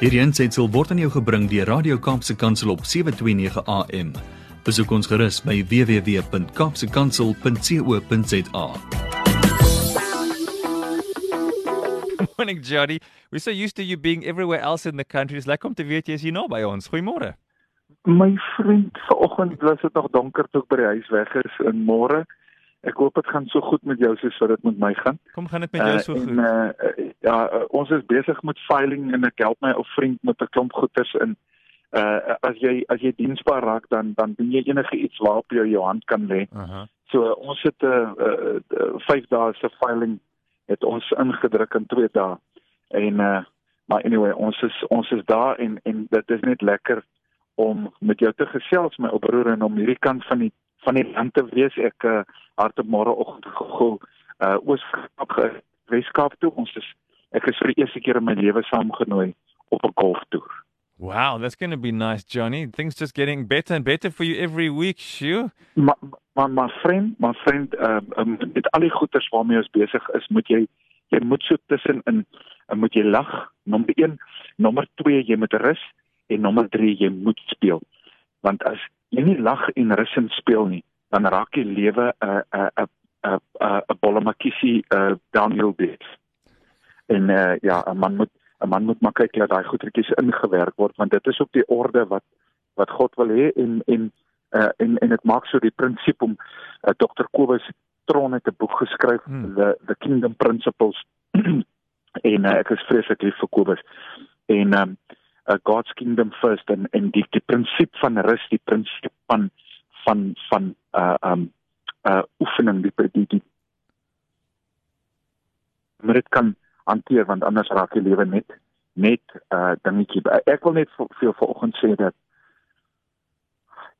Hierdie aanseit sal word aan jou gebring deur Radio Kaapse Kansel op 7:29 AM. Besoek ons gerus by www.kapsekansel.co.za. Morning, Johnny. We're so used to you being everywhere else in the country. It's like om te weet jy is hier naby ons. Goeiemôre. My vriend, vanoggend was dit nog donker toe ek by die huis weg is en môre. Ek hoop dit gaan so goed met jou soos wat dit met my gaan. Kom gaan dit met jou Uh, so en, goed? uh, ja, uh, ons is besig met filing en ek help my ou vriend met 'n klomp goeders in. Uh as jy as jy diensbaar raak dan dan doen jy enige iets waarop jy jou hand kan lê. Aha. So ons het 'n uh, uh, uh, 5 dae se filing het ons ingedruk in 2 dae. En uh maar anyway, ons is ons is daar en en dit is net lekker om met jou te gesels my ou broer en om hierdie kant van die van die land te wees. Ek uh, harte môreoggend gegaan uh Oos-Kaap ge- Wes-Kaap toe. Ons is ek is vir die eerste keer in my lewe saamgenooi op 'n golftoer. Wow, that's going to be nice, Johnny. Things just getting better and better for you every week, sure. Maar maar maar vriend, maar vriend, ehm uh, um, met al die goeters waarmee ons besig is, moet jy jy moet so tussenin uh, moet jy lag. Nommer 1, nommer 2 jy moet rus en nommer 3 jy moet speel. Want as jy nie lag en rus en speel nie, dan raak jy lewe 'n 'n 'n 'n 'n 'n bollemakiesie uh downhill bit. En uh ja, 'n man moet 'n man moet maar kyk dat daai goedertjies ingewerk word want dit is ook die orde wat wat God wil hê en en uh, en en dit maak so die prinsip om uh, Dr. Kobus Tron het 'n boek geskryf Hmm. the the kingdom principles en uh, ek is vreeslik lief vir Kobus en um uh, God's kingdom first en en die die prinsip van rus die prinsip van van van uh um uh oefening die die die moet dit kan hanteer want anders raak die lewe net net uh dingetjie ek wil net vir jou vanoggend sê dat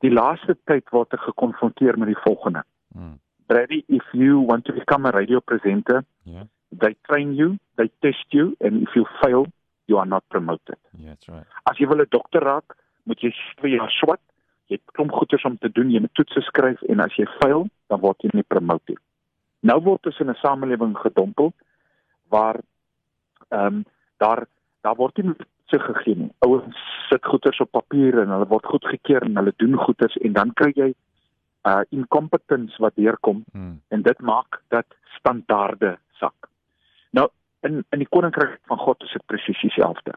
die laaste tyd word ek gekonfronteer met die volgende. Mm. Brady, if you want to become a radio presenter, Yeah. they train you, they test you and if you fail, you are not promoted. Yeah, that's right. As jy wil 'n dokter raak, moet jy 2 jaar swat. Jy het klomp goeders om te doen, jy moet toetse skryf en as jy fail, dan word jy nie promoted. Nou word ons in 'n samelewing gedompel waar ehm um, daar daar word nie se gegee nie. Ouens sit goeders op papier en hulle word goedgekeur en hulle doen goeders en dan kry jy uh incompetence wat deurkom Mm. en dit maak dat standaarde sak. Nou in in die koninkryk van God is dit presies dieselfde.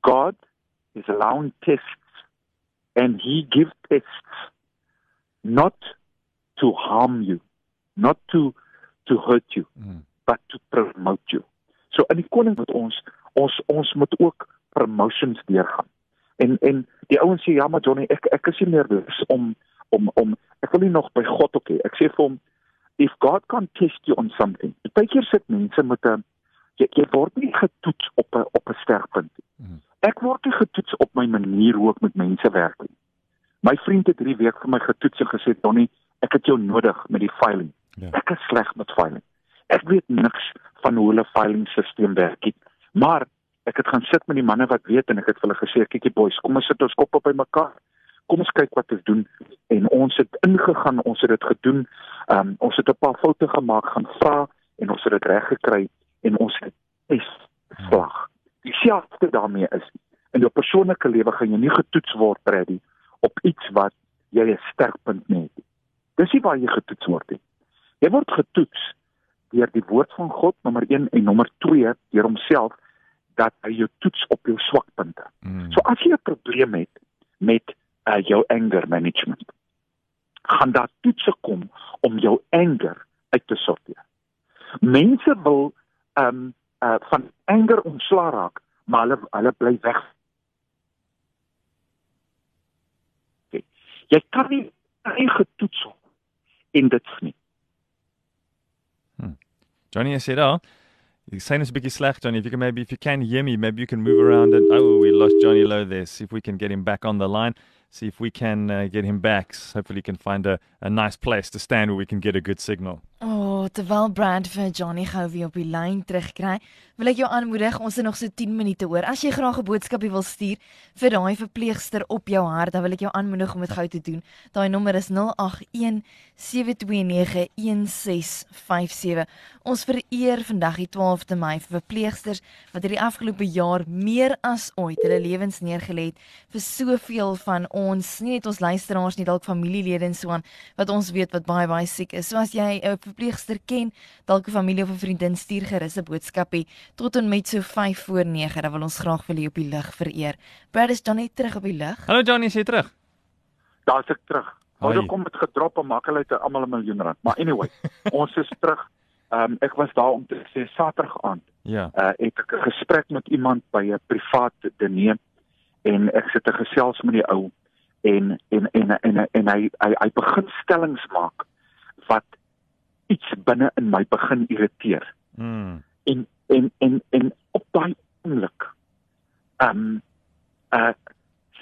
God is allowing tests and he gives tests not to harm you, not to to hurt you, Mm. but to promote you. So in die koning moet ons ons ons moet ook promotions deurgaan. En en die ouens sê ja maar Johnny, ek ek is nie meer lus om om om ek wil nie nog by God ook hê. Ek sê vir hom if God can test you on something. Partykeer sit mense met 'n jy, jy word nie getoets op 'n op 'n sterkpunt nie. Mhm. Ek word nie getoets op my manier hoe ek met mense werk nie. My vriend het hierdie week vir my getoets en gesê Johnny, ek het jou nodig met die filing. Ja. Ek is sleg met filing. Ek weet niks van hoe hulle filing stelsel werk nie. Maar ek het gaan sit met die manne wat weet en ek het vir hulle gesê, kykie boys, kom ons sit ons koppe by mekaar. Kom ons kyk wat ons doen en ons het ingegaan, ons het dit gedoen. Um ons het 'n paar foute gemaak, gaan vra en ons het dit reg gekry en ons het es slag. Dieselfde daarmee is in jou persoonlike lewe gaan jy nie getoets word Brady op iets wat jy 'n sterkpunt nie. Dis nie waar jy getoets word nie. Jy word getoets deur die woord van God nommer 1 en nommer 2 deur homself dat hy jou toets op jou swakpunte. Mm. So as jy 'n probleem het met uh, jou anger management, gaan daar toetse kom om jou anger uit te sorteer. Mense wil ehm um, uh, van anger ontslaa raak, maar hulle hulle bly weg. Okay. Jy kan nie eie getoets word en dit nie. Johnny, I said, oh, you're saying it's a biggie slack, Johnny. If you can maybe, if you can hear me, maybe you can move around and, oh, we lost Johnny Lowe there. See if we can get him back on the line. See if we can uh, get him back. Hopefully, he can find a, a nice place to stand where we can get a good signal. O, oh, terwyl Brand vir Johnny gou weer op die lyn terugkry, wil ek jou aanmoedig, ons het nog so 10 minute oor. As jy graag 'n boodskapie wil stuur vir daai verpleegster op jou hart, dan wil ek jou aanmoedig om dit gou te doen. Daai nommer is 081 7291657. Ons vereer vandag die 12de Mei vir verpleegsters wat hierdie afgelope jaar meer as ooit hulle lewens neergelê het vir soveel van ons, nie net ons luisteraars nie, dalk familielede en so aan wat ons weet wat baie baie siek is. So as jy 'n verpleegster ken, dalk 'n familie of 'n vriendin stuur gerus 'n boodskapie tot en met so 5 voor 9, dan wil ons graag vir u op die lig vereer. Brad is Johnny terug op die lig. Hallo Johnny, is jy terug? Daar's ek terug. Hulle kom met gedrop en maak hulle uit almal 'n miljoen rand. Maar anyway, ons is terug. Ehm um, ek was daar om te sê Saterdag aand. Ja. Uh het ek 'n gesprek met iemand by 'n privaat diner en ek sit te gesels met die ou en en en en, en, en hy, hy hy begin stellings maak wat iets binne in my begin irriteer. Mm. en en en en op daai oomblik ehm um, uh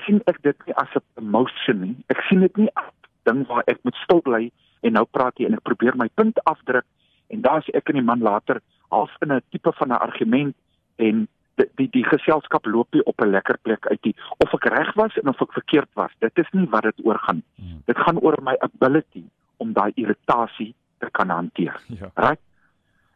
sien ek dit nie as 'n promotion nie. Ek sien dit nie as ding waar ek moet stil bly en nou praat jy en ek probeer my punt afdruk en daar's ek en die man later half in 'n tipe van 'n argument en die die, die geselskap loop nie op 'n lekker plek uit nie of ek reg was en of ek verkeerd was. Dit is nie wat dit oor gaan. Mm. Dit gaan oor my ability om daai irritasie te kan hanteer Ja. right?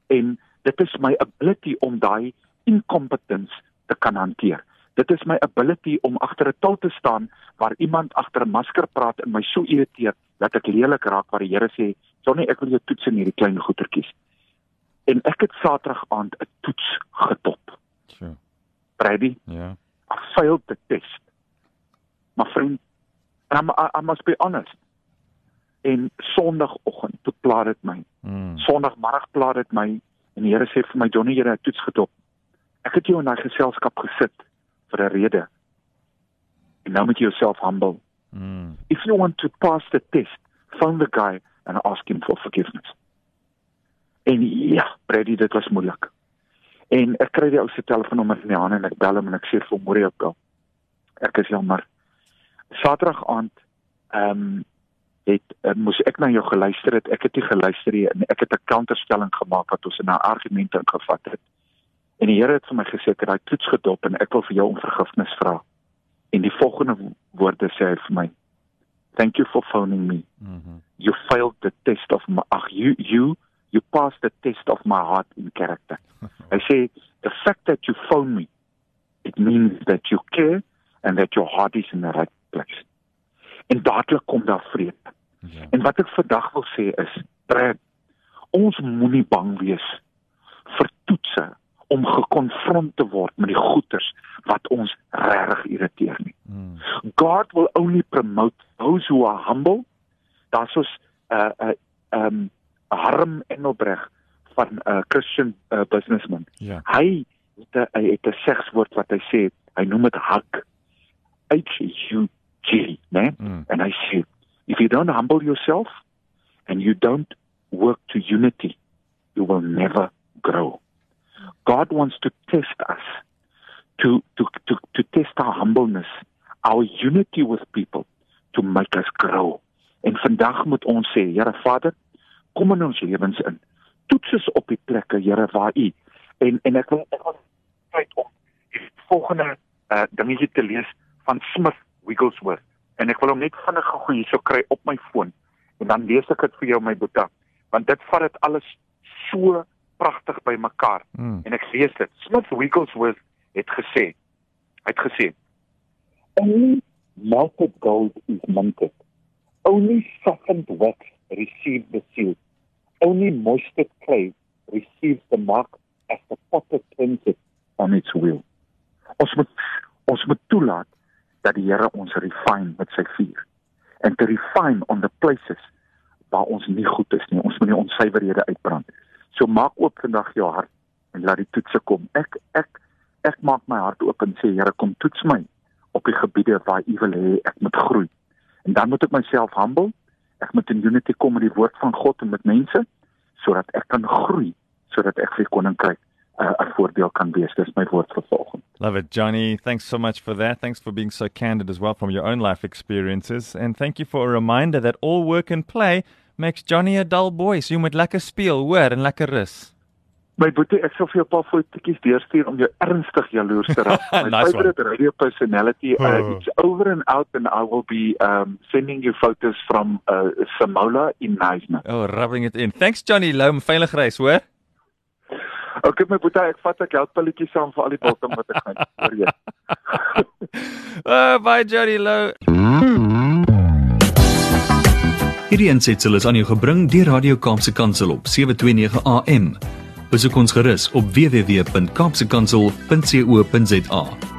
En dit is my ability om daai incompetence te kan hanteer. Dit is my ability om agter 'n tul te staan waar iemand agter 'n masker praat en my so irriteer dat ek lelik raak waar die Here sê, "Johnny, ek wil jou toets in hierdie klein goetertjies." En ek het Saterdag aand 'n toets getop. Sure. Brady, Ja. I failed the test. My friend, and I'm, I, I must be honest. En Sondagoggend toe pla dit my. Mm. Sondagmiddag pla dit my en die Here sê vir my Johnny, jy het toets getop. Ek het jou in daai geselskap gesit vir 'n rede. En nou moet jy jouself humble. Mm. If you want to pass the test, phone the guy and ask him for forgiveness. En ja, Brady, dit was moeilik. En ek kry die ou se telefoonnommer in die hand en ek bel hom en ek sê vir hom, "Môre op." Ek is jammer. Saterdag aand ehm um, het uh, moes ek na jou geluister het. Ek het nie geluister nie en ek het 'n counterstelling gemaak wat ons in 'n argument ingevat het. En die Here het vir my gesê het daai toets gedop en ek wil vir jou om vergifnis vra. En die volgende wo- woorde sê hy vir my: Thank you for phoning me. Mm-hmm. You failed the test of my ag you you you passed the test of my heart in character. Hy sê the fact that you phone me it means that you care and that your heart is in the right place. En dadelik kom daar vrede. Ja. En wat ek vandag wil sê is, Brad, ons moenie bang wees vir toetse om gekonfront te word met die goeters wat ons regtig irriteer nie. Mm. God will only promote those who are humble. Daar's ons 'n uh, 'n uh, um Harm Engelbreg van 'n uh, Christian uh, businessman. Ja. Hy het 'n het 'n segswoord wat hy sê, hy noem dit hug. H U né? Mm. And I say, if you don't humble yourself and you don't work to unity, you will never grow. God wants to test us, to, to, to, to test our humbleness, our unity with people, to make us grow. En vandag moet ons sê, Here Vader, kom in ons lewens in. Toets ons op die plekke, Here, waar U en en ek wil ek wil tyd om die volgende uh, dingetjie te lees van Smith Wigglesworth en ek wil hom net vinnig gou hierso kry op my foon en dan lees ek dit vir jou my boetie want dit vat dit alles so pragtig bymekaar Mm. en ek lees dit. Smith Wigglesworth het gesê hy het gesê only melted gold is minted. Only softened wax receives the seal. Only moistened clay receives the mark as the potter turns it on its wheel. Ons moet ons moet toelaat dat die Here ons refine met sy vuur. En te refine on the places waar ons nie goed is nie. Ons moet nie onsuiverhede uitbrand. So maak oop vandag jou hart en laat die toetse kom. Ek ek ek maak my hart oop en sê Here kom toets my op die gebiede waar U wil hê ek moet groei. En dan moet ek myself humble. Ek moet in unity kom met die woord van God en met mense sodat ek kan groei sodat ek vir die koninkryk uh, 'n voorbeeld kan wees dis my woord vir volgende Love it, Johnny. Thanks so much for that. Thanks for being so candid as well from your own life experiences. And thank you for a reminder that all work and play makes Johnny a dull boy. So jy moet lekker speel, hoor, en lekker rus. My boetie, ek sal vir jou 'n paar fotootjies deurstuur om jou ernstig jaloers te raak. My Nice one. favorite radio personality, uh, Oh. it's over and out and I will be um sending you photos from uh Samola in Nyasna. Oh, rubbing it in. Thanks Johnny Lou, veilig reis, hoor. Okay my boetie, ek vat ek helppilletjies saam vir al die biltong wat ek gaan hoor jy. Oh, bye Johnny Lou. Hierdie aansetsel is aan jou gebring deur Radio Kaapse Kansel op 729 AM. Besoek ons gerus op www.kaapsekansel.co.za.